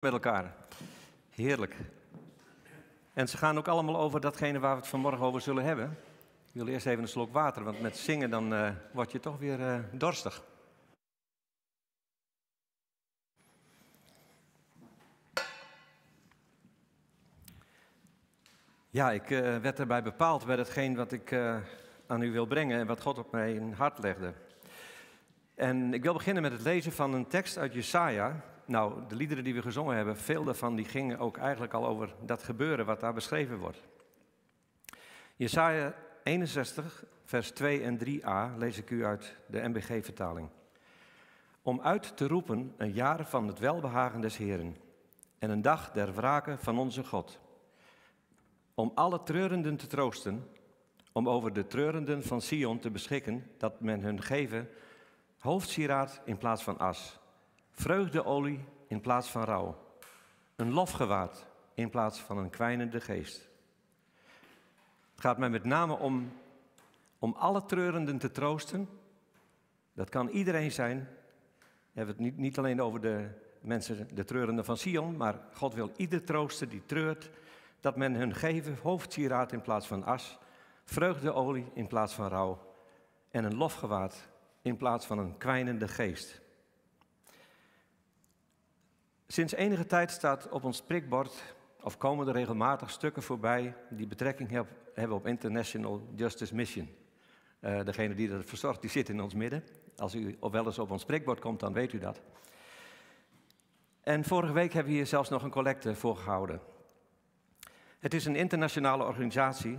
met elkaar. Heerlijk. En ze gaan ook allemaal over datgene waar we het vanmorgen over zullen hebben. Ik wil eerst even een slok water, want met zingen dan uh, word je toch weer uh, dorstig. Ja, ik uh, werd erbij bepaald bij hetgeen wat ik aan u wil brengen en wat God op mijn hart legde. En ik wil beginnen met het lezen van een tekst uit Jesaja, nou, de liederen die we gezongen hebben, veel daarvan die gingen ook eigenlijk al over dat gebeuren wat daar beschreven wordt. Jesaja 61, vers 2 en 3a lees ik u uit de MBG-vertaling. Om uit te roepen een jaar van het welbehagen des Heren en een dag der wraken van onze God. Om alle treurenden te troosten, om over de treurenden van Sion te beschikken, dat men hun geven hoofdsieraad in plaats van as Vreugdeolie in plaats van rouw. Een lofgewaad in plaats van een kwijnende geest. Het gaat mij met name om, om alle treurenden te troosten. Dat kan iedereen zijn. We hebben het niet, niet alleen over de mensen, de treurenden van Sion, maar God wil ieder troosten die treurt. Dat men hun geven hoofdsieraad in plaats van as, vreugdeolie in plaats van rouw en een lofgewaad in plaats van een kwijnende geest. Sinds enige tijd staat op ons prikbord, of komen er regelmatig stukken voorbij die betrekking hebben op International Justice Mission. Uh, degene die dat verzorgt, die zit in ons midden. Als u wel eens op ons prikbord komt, dan weet u dat. En vorige week hebben we hier zelfs nog een collecte voor gehouden. Het is een internationale organisatie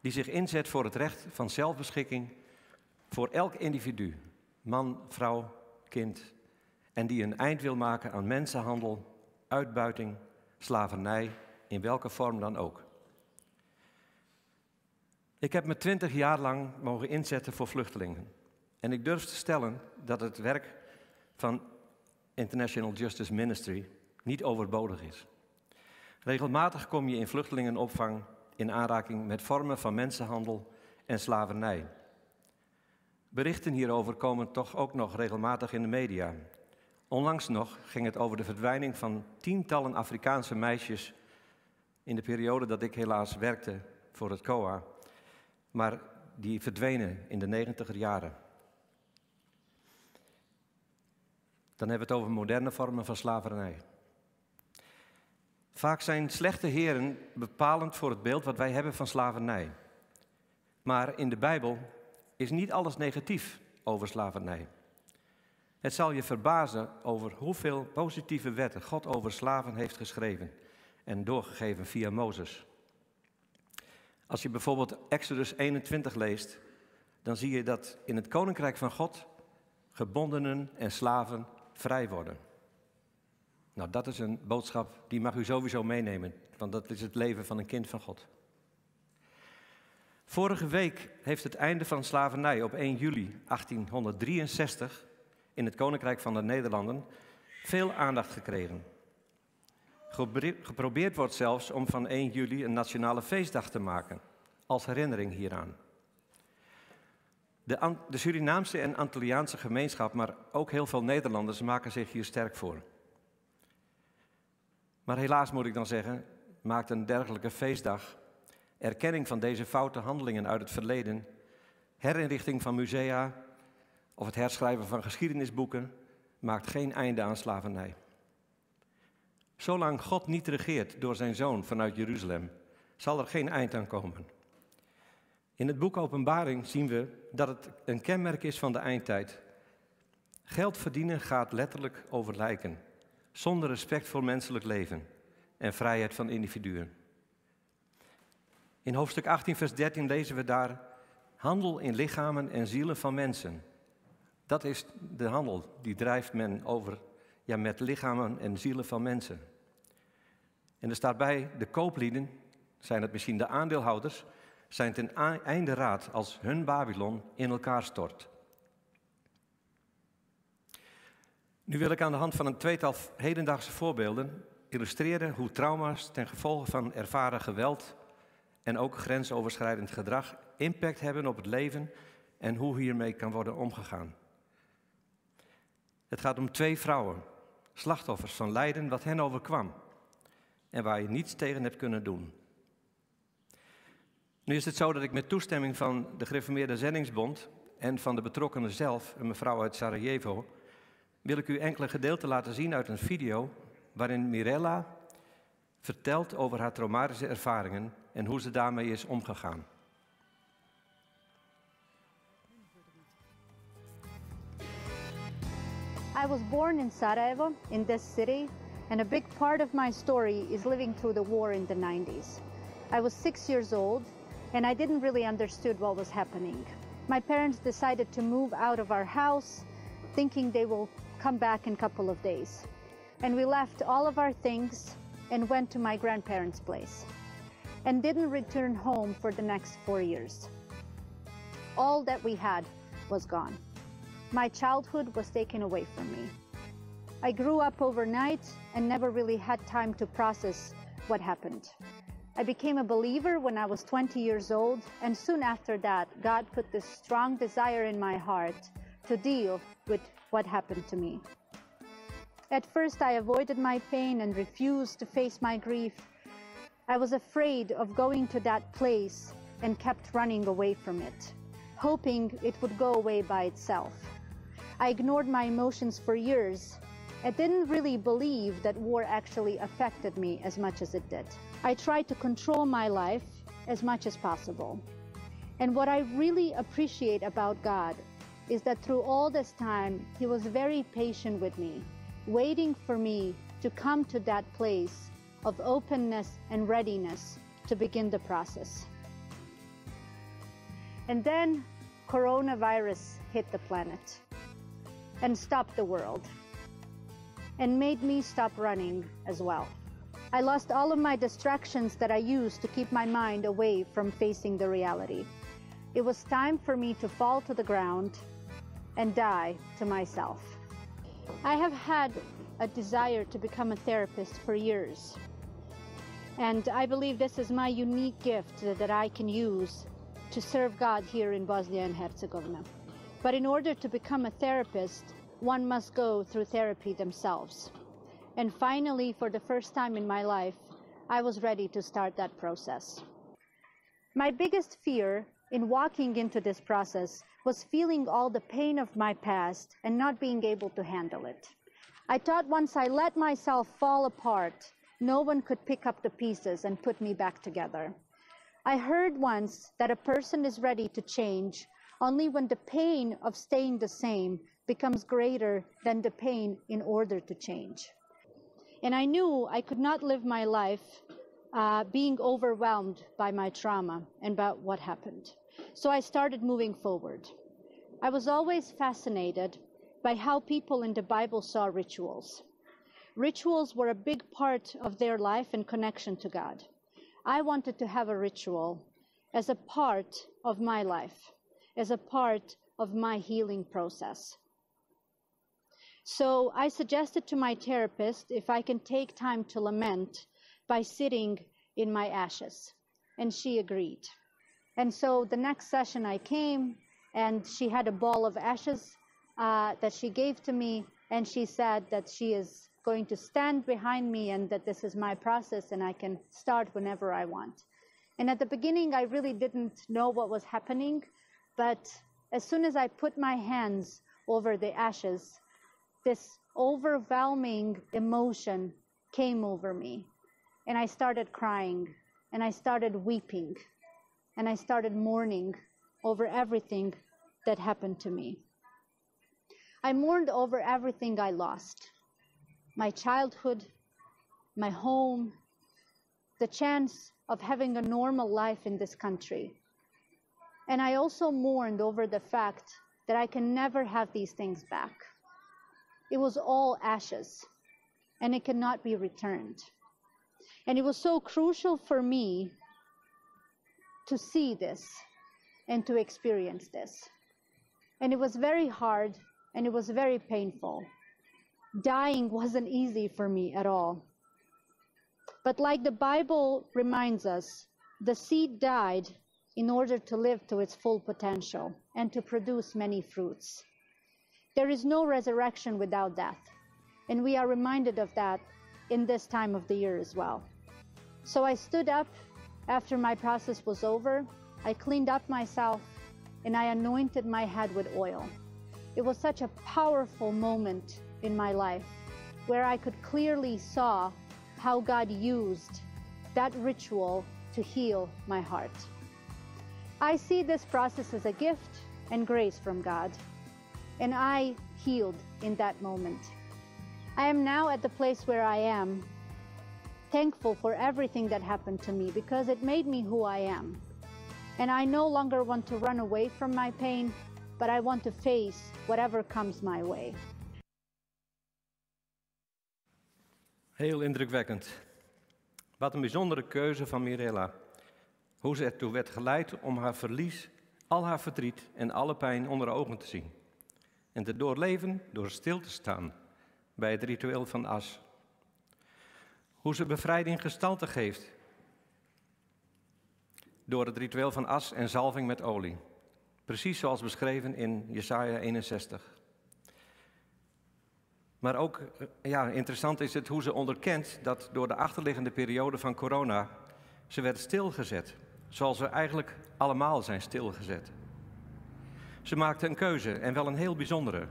die zich inzet voor het recht van zelfbeschikking voor elk individu, man, vrouw, kind en die een eind wil maken aan mensenhandel, uitbuiting, slavernij, in welke vorm dan ook. Ik heb me twintig jaar lang mogen inzetten voor vluchtelingen. En ik durf te stellen dat het werk van International Justice Ministry niet overbodig is. Regelmatig kom je in vluchtelingenopvang in aanraking met vormen van mensenhandel en slavernij. Berichten hierover komen toch ook nog regelmatig in de media. Onlangs nog ging het over de verdwijning van tientallen Afrikaanse meisjes in de periode dat ik helaas werkte voor het COA, maar die verdwenen in de negentiger jaren. Dan hebben we het over moderne vormen van slavernij. Vaak zijn slechte heren bepalend voor het beeld wat wij hebben van slavernij. Maar in de Bijbel is niet alles negatief over slavernij. Het zal je verbazen over hoeveel positieve wetten God over slaven heeft geschreven en doorgegeven via Mozes. Als je bijvoorbeeld Exodus 21 leest, dan zie je dat in het koninkrijk van God gebondenen en slaven vrij worden. Nou, dat is een boodschap die mag u sowieso meenemen, want dat is het leven van een kind van God. Vorige week heeft het einde van slavernij op 1 juli 1863 in het Koninkrijk van de Nederlanden veel aandacht gekregen. Geprobeerd wordt zelfs om van 1 juli een nationale feestdag te maken, als herinnering hieraan. De, de Surinaamse en Antilliaanse gemeenschap, maar ook heel veel Nederlanders maken zich hier sterk voor. Maar helaas moet ik dan zeggen, maakt een dergelijke feestdag erkenning van deze foute handelingen uit het verleden, herinrichting van musea of het herschrijven van geschiedenisboeken maakt geen einde aan slavernij. Zolang God niet regeert door zijn zoon vanuit Jeruzalem, zal er geen eind aan komen. In het boek Openbaring zien we dat het een kenmerk is van de eindtijd. Geld verdienen gaat letterlijk over lijken, zonder respect voor menselijk leven en vrijheid van individuen. In hoofdstuk 18, vers 13 lezen we daar: handel in lichamen en zielen van mensen. Dat is de handel, die drijft men over ja, met lichamen en zielen van mensen. En er staat bij, de kooplieden, zijn het misschien de aandeelhouders, zijn ten einde raad als hun Babylon in elkaar stort. Nu wil ik aan de hand van een tweetal hedendaagse voorbeelden illustreren hoe trauma's ten gevolge van ervaren geweld en ook grensoverschrijdend gedrag impact hebben op het leven en hoe hiermee kan worden omgegaan. Het gaat om twee vrouwen, slachtoffers van lijden wat hen overkwam en waar je niets tegen hebt kunnen doen. Nu is het zo dat ik met toestemming van de Gereformeerde Zendingsbond en van de betrokkenen zelf, een mevrouw uit Sarajevo, wil ik u enkele gedeelten laten zien uit een video waarin Mirella vertelt over haar traumatische ervaringen en hoe ze daarmee is omgegaan. I was born in Sarajevo, in this city, and a big part of my story is living through the war in the 90s. I was six years old, and I didn't really understood what was happening. My parents decided to move out of our house, thinking they will come back in a couple of days. And we left all of our things and went to my grandparents' place and didn't return home for the next four years. All that we had was gone. My childhood was taken away from me. I grew up overnight and never really had time to process what happened. I became a believer when I was 20 years old, and soon after that, God put this strong desire in my heart to deal with what happened to me. At first, I avoided my pain and refused to face my grief. I was afraid of going to that place and kept running away from it, hoping it would go away by itself. I ignored my emotions for years I didn't really believe that war actually affected me as much as it did. I tried to control my life as much as possible. And what I really appreciate about God is that through all this time, He was very patient with me, waiting for me to come to that place of openness and readiness to begin the process. And then coronavirus hit the planet and stopped the world and made me stop running as well. I lost all of my distractions that I used to keep my mind away from facing the reality. It was time for me to fall to the ground and die to myself. I have had a desire to become a therapist for years. And I believe this is my unique gift that I can use to serve God here in Bosnia and Herzegovina. But in order to become a therapist, one must go through therapy themselves. And finally, for the first time in my life, I was ready to start that process. My biggest fear in walking into this process was feeling all the pain of my past and not being able to handle it. I thought once I let myself fall apart, no one could pick up the pieces and put me back together. I heard once that a person is ready to change only when the pain of staying the same becomes greater than the pain in order to change. And I knew I could not live my life uh, being overwhelmed by my trauma and about what happened. So I started moving forward. I was always fascinated by how people in the Bible saw rituals. Rituals were a big part of their life and connection to God. I wanted to have a ritual as a part of my life, as a part of my healing process. So I suggested to my therapist if I can take time to lament by sitting in my ashes. And she agreed. And so the next session I came, and she had a ball of ashes uh, that she gave to me, and she said that she is going to stand behind me and that this is my process and I can start whenever I want. And at the beginning, I really didn't know what was happening, but as soon as I put my hands over the ashes, this overwhelming emotion came over me. And I started crying, and I started weeping, and I started mourning over everything that happened to me. I mourned over everything I lost my childhood, my home, the chance of having a normal life in this country. And I also mourned over the fact that I can never have these things back. It was all ashes, and it cannot be returned. And it was so crucial for me to see this and to experience this. And it was very hard and it was very painful. Dying wasn't easy for me at all. But like the Bible reminds us, the seed died in order to live to its full potential and to produce many fruits. There is no resurrection without death. And we are reminded of that in this time of the year as well. So I stood up after my process was over. I cleaned up myself and I anointed my head with oil. It was such a powerful moment in my life where I could clearly saw how God used that ritual to heal my heart. I see this process as a gift and grace from God, and I healed in that moment. I am now at the place where I am, thankful for everything that happened to me because it made me who I am. And I no longer want to run away from my pain, but I want to face whatever comes my way. Heel indrukwekkend. Wat een bijzondere keuze van Mirella. Hoe ze ertoe werd geleid om haar verlies, al haar verdriet en alle pijn onder ogen te zien. En te doorleven door stil te staan bij het ritueel van as. Hoe ze bevrijding gestalte geeft door het ritueel van as en zalving met olie. Precies zoals beschreven in Jesaja 61. Maar ook eh, ja, interessant is het hoe ze onderkent dat door de achterliggende periode van corona ze werd stilgezet. Zoals we eigenlijk allemaal zijn stilgezet. Ze maakte een keuze en wel een heel bijzondere.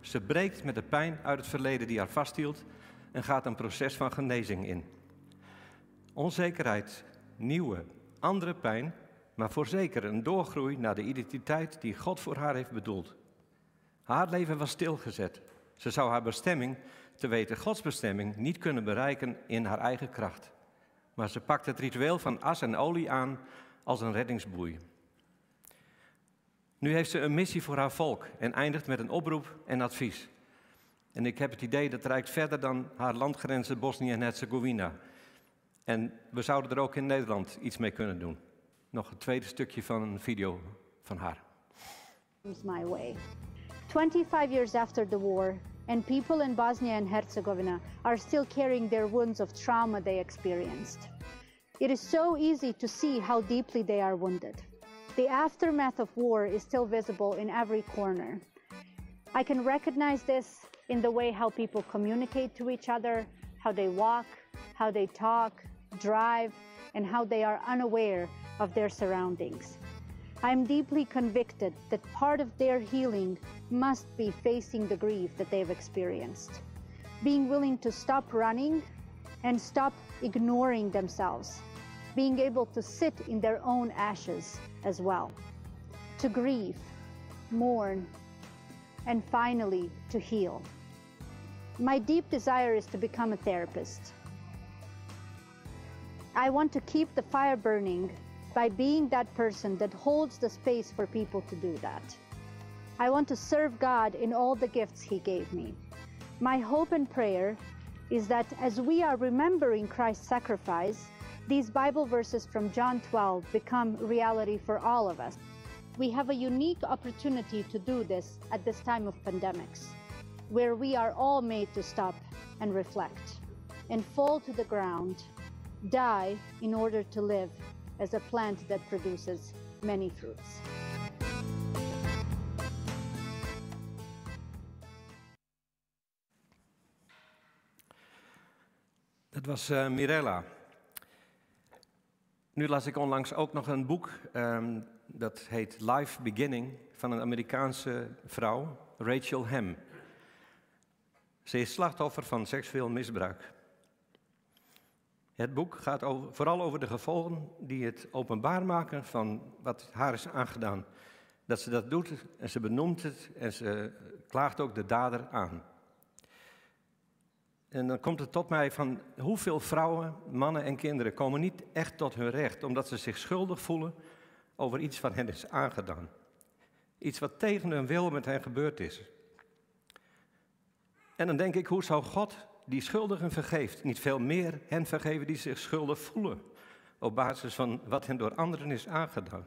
Ze breekt met de pijn uit het verleden die haar vasthield en gaat een proces van genezing in. Onzekerheid, nieuwe, andere pijn, maar voorzeker een doorgroei naar de identiteit die God voor haar heeft bedoeld. Haar leven was stilgezet. Ze zou haar bestemming, te weten Gods bestemming, niet kunnen bereiken in haar eigen kracht. Maar ze pakt het ritueel van as en olie aan als een reddingsboei. Nu heeft ze een missie voor haar volk en eindigt met een oproep en advies. En ik heb het idee dat reikt verder dan haar landgrenzen Bosnië en Herzegovina. En we zouden er ook in Nederland iets mee kunnen doen. Nog een tweede stukje van een video van haar. My way. 25 years after the war, and people in Bosnia and Herzegovina are still carrying their wounds of trauma they experienced. It is so easy to see how deeply they are wounded. The aftermath of war is still visible in every corner. I can recognize this in the way how people communicate to each other, how they walk, how they talk, drive, and how they are unaware of their surroundings. I am deeply convicted that part of their healing must be facing the grief that they've experienced, being willing to stop running and stop ignoring themselves, being able to sit in their own ashes as well, to grieve, mourn, and finally to heal. My deep desire is to become a therapist. I want to keep the fire burning by being that person that holds the space for people to do that. I want to serve God in all the gifts He gave me. My hope and prayer is that as we are remembering Christ's sacrifice, these Bible verses from John 12 become reality for all of us. We have a unique opportunity to do this at this time of pandemics, where we are all made to stop and reflect and fall to the ground, die in order to live as a plant that produces many fruits. Dat was uh, Mirella. Nu las ik onlangs ook nog een boek, um, dat heet Life Beginning, van een Amerikaanse vrouw, Rachel Hem. Ze is slachtoffer van seksueel misbruik. Het boek gaat over, vooral over de gevolgen die het openbaar maken van wat haar is aangedaan. Dat ze dat doet en ze benoemt het en ze klaagt ook de dader aan. En dan komt het tot mij van hoeveel vrouwen, mannen en kinderen komen niet echt tot hun recht omdat ze zich schuldig voelen over iets wat hen is aangedaan. Iets wat tegen hun wil met hen gebeurd is. En dan denk ik, hoe zou God die schuldigen vergeeft, niet veel meer hen vergeven die zich schuldig voelen op basis van wat hen door anderen is aangedaan?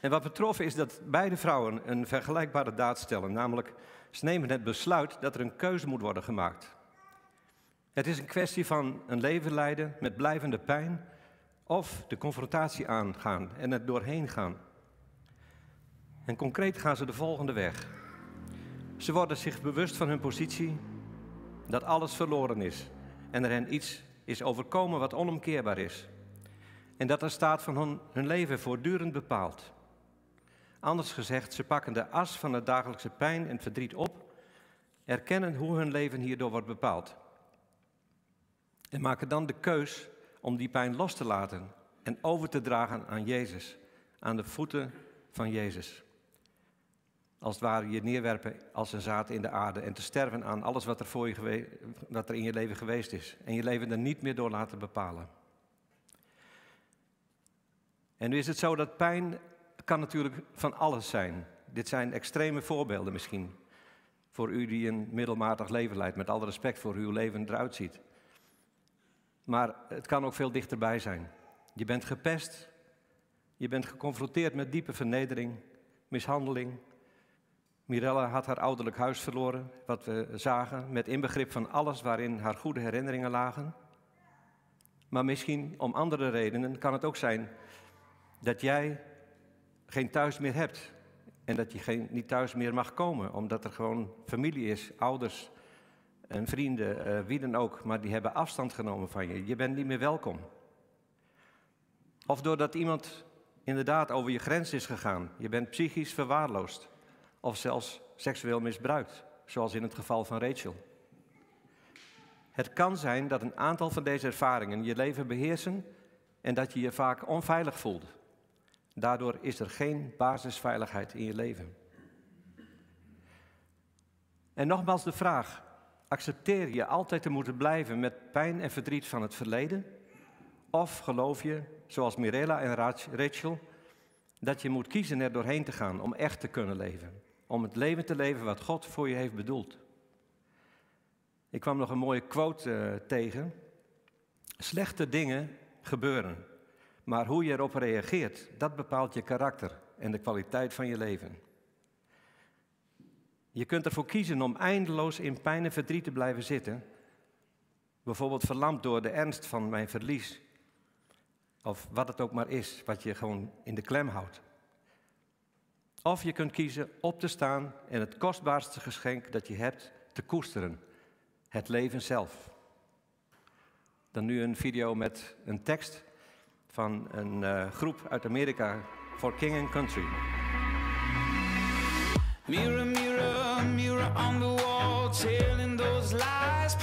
En wat betrof is dat beide vrouwen een vergelijkbare daad stellen, namelijk ze nemen het besluit dat er een keuze moet worden gemaakt. Het is een kwestie van een leven leiden met blijvende pijn of de confrontatie aangaan en het doorheen gaan. En concreet gaan ze de volgende weg. Ze worden zich bewust van hun positie, dat alles verloren is en er hen iets is overkomen wat onomkeerbaar is. En dat de staat van hun, hun leven voortdurend bepaalt. Anders gezegd, ze pakken de as van de dagelijkse pijn en verdriet op, erkennen hoe hun leven hierdoor wordt bepaald. En maken dan de keus om die pijn los te laten en over te dragen aan Jezus, aan de voeten van Jezus. Als het ware je neerwerpen als een zaad in de aarde en te sterven aan alles wat er, voor je er in je leven geweest is. En je leven er niet meer door laten bepalen. En nu is het zo dat pijn kan natuurlijk van alles zijn. Dit zijn extreme voorbeelden misschien. Voor u die een middelmatig leven leidt, met alle respect voor hoe uw leven eruit ziet. Maar het kan ook veel dichterbij zijn. Je bent gepest, je bent geconfronteerd met diepe vernedering, mishandeling. Mirella had haar ouderlijk huis verloren, wat we zagen, met inbegrip van alles waarin haar goede herinneringen lagen. Maar misschien om andere redenen kan het ook zijn dat jij geen thuis meer hebt. En dat je geen, niet thuis meer mag komen, omdat er gewoon familie is, ouders en vrienden, uh, wie dan ook, maar die hebben afstand genomen van je. Je bent niet meer welkom. Of doordat iemand inderdaad over je grens is gegaan. Je bent psychisch verwaarloosd. Of zelfs seksueel misbruikt, zoals in het geval van Rachel. Het kan zijn dat een aantal van deze ervaringen je leven beheersen en dat je je vaak onveilig voelt. Daardoor is er geen basisveiligheid in je leven. En nogmaals de vraag: accepteer je altijd te moeten blijven met pijn en verdriet van het verleden? Of geloof je, zoals Mirella en Rachel, dat je moet kiezen er doorheen te gaan om echt te kunnen leven? Om het leven te leven wat God voor je heeft bedoeld. Ik kwam nog een mooie quote uh, tegen. Slechte dingen gebeuren. Maar hoe je erop reageert, dat bepaalt je karakter en de kwaliteit van je leven. Je kunt ervoor kiezen om eindeloos in pijn en verdriet te blijven zitten. Bijvoorbeeld verlamd door de ernst van mijn verlies. Of wat het ook maar is, wat je gewoon in de klem houdt. Of je kunt kiezen op te staan en het kostbaarste geschenk dat je hebt te koesteren. Het leven zelf. Dan nu een video met een tekst van een uh, groep uit Amerika voor King and Country. Mirror on the wall, telling those lies,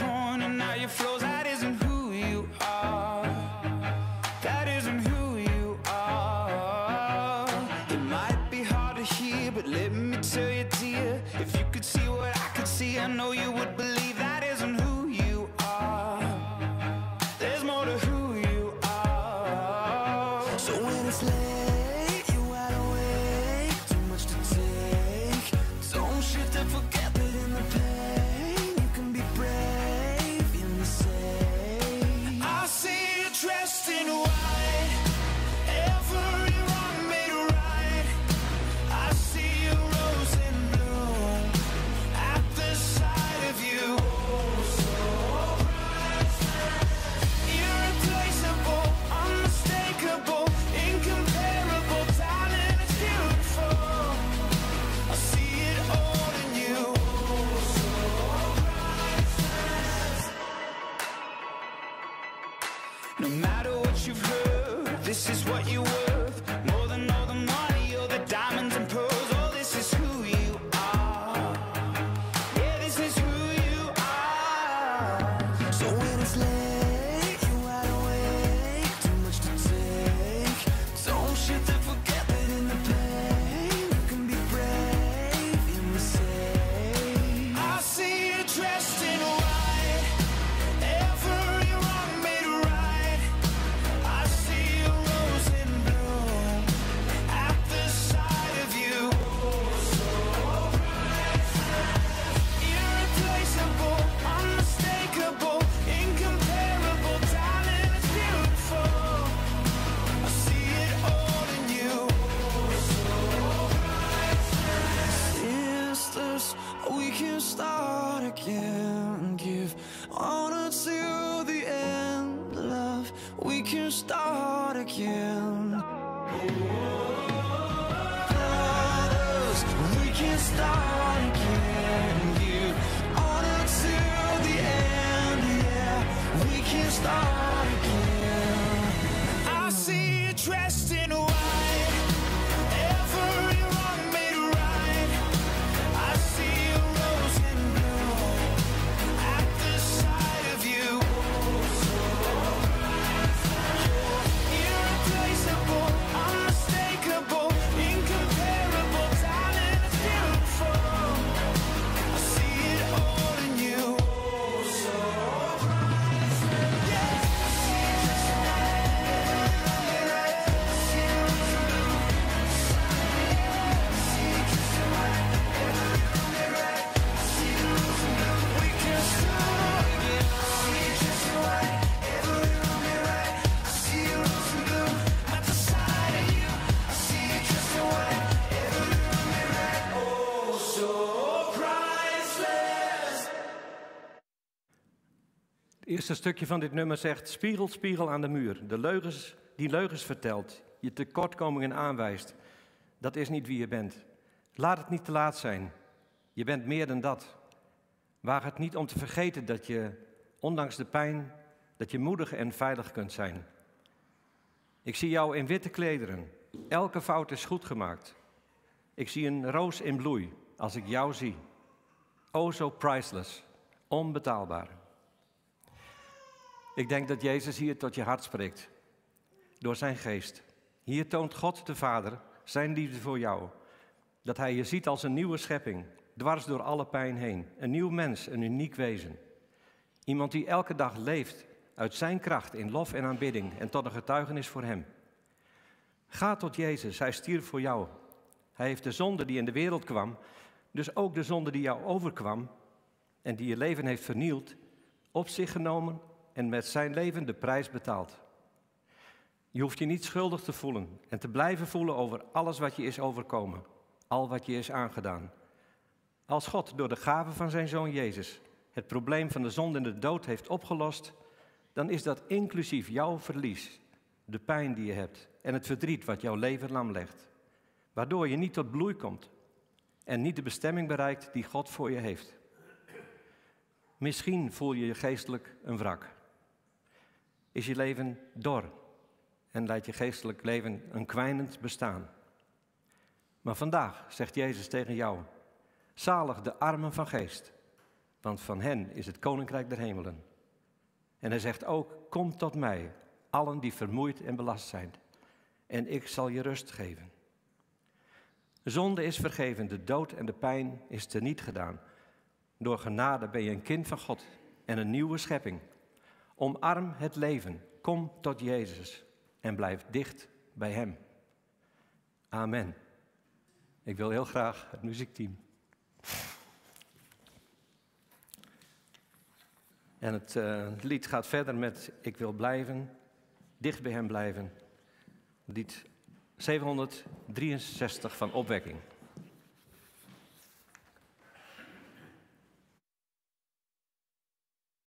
ground. Brothers, we can start again. You honor to the end, yeah. We can start. Eerste stukje van dit nummer zegt: Spiegel, spiegel aan de muur. De leugens, die leugens vertelt, je tekortkomingen aanwijst. Dat is niet wie je bent. Laat het niet te laat zijn. Je bent meer dan dat. Waag het niet om te vergeten dat je, ondanks de pijn, dat je moedig en veilig kunt zijn. Ik zie jou in witte klederen. Elke fout is goed gemaakt. Ik zie een roos in bloei als ik jou zie. Oh, zo priceless, onbetaalbaar. Ik denk dat Jezus hier tot je hart spreekt, door zijn geest. Hier toont God de Vader zijn liefde voor jou. Dat Hij je ziet als een nieuwe schepping, dwars door alle pijn heen. Een nieuw mens, een uniek wezen. Iemand die elke dag leeft uit zijn kracht in lof en aanbidding en tot een getuigenis voor Hem. Ga tot Jezus, Hij stierf voor jou. Hij heeft de zonde die in de wereld kwam, dus ook de zonde die jou overkwam en die je leven heeft vernield, op zich genomen en met zijn leven de prijs betaald. Je hoeft je niet schuldig te voelen en te blijven voelen over alles wat je is overkomen, al wat je is aangedaan. Als God door de gave van zijn zoon Jezus het probleem van de zonde en de dood heeft opgelost, dan is dat inclusief jouw verlies, de pijn die je hebt en het verdriet wat jouw leven lam legt, waardoor je niet tot bloei komt en niet de bestemming bereikt die God voor je heeft. Misschien voel je je geestelijk een wrak. Is je leven dor en leidt je geestelijk leven een kwijnend bestaan. Maar vandaag zegt Jezus tegen jou: Zalig de armen van geest, want van hen is het koninkrijk der hemelen. En hij zegt ook: Kom tot mij, allen die vermoeid en belast zijn, en ik zal je rust geven. De zonde is vergeven, de dood en de pijn is teniet gedaan. Door genade ben je een kind van God en een nieuwe schepping. Omarm het leven, kom tot Jezus en blijf dicht bij Hem. Amen. Ik wil heel graag het muziekteam. En het, het, lied gaat verder met Ik wil blijven, dicht bij Hem blijven. Lied 763 van Opwekking.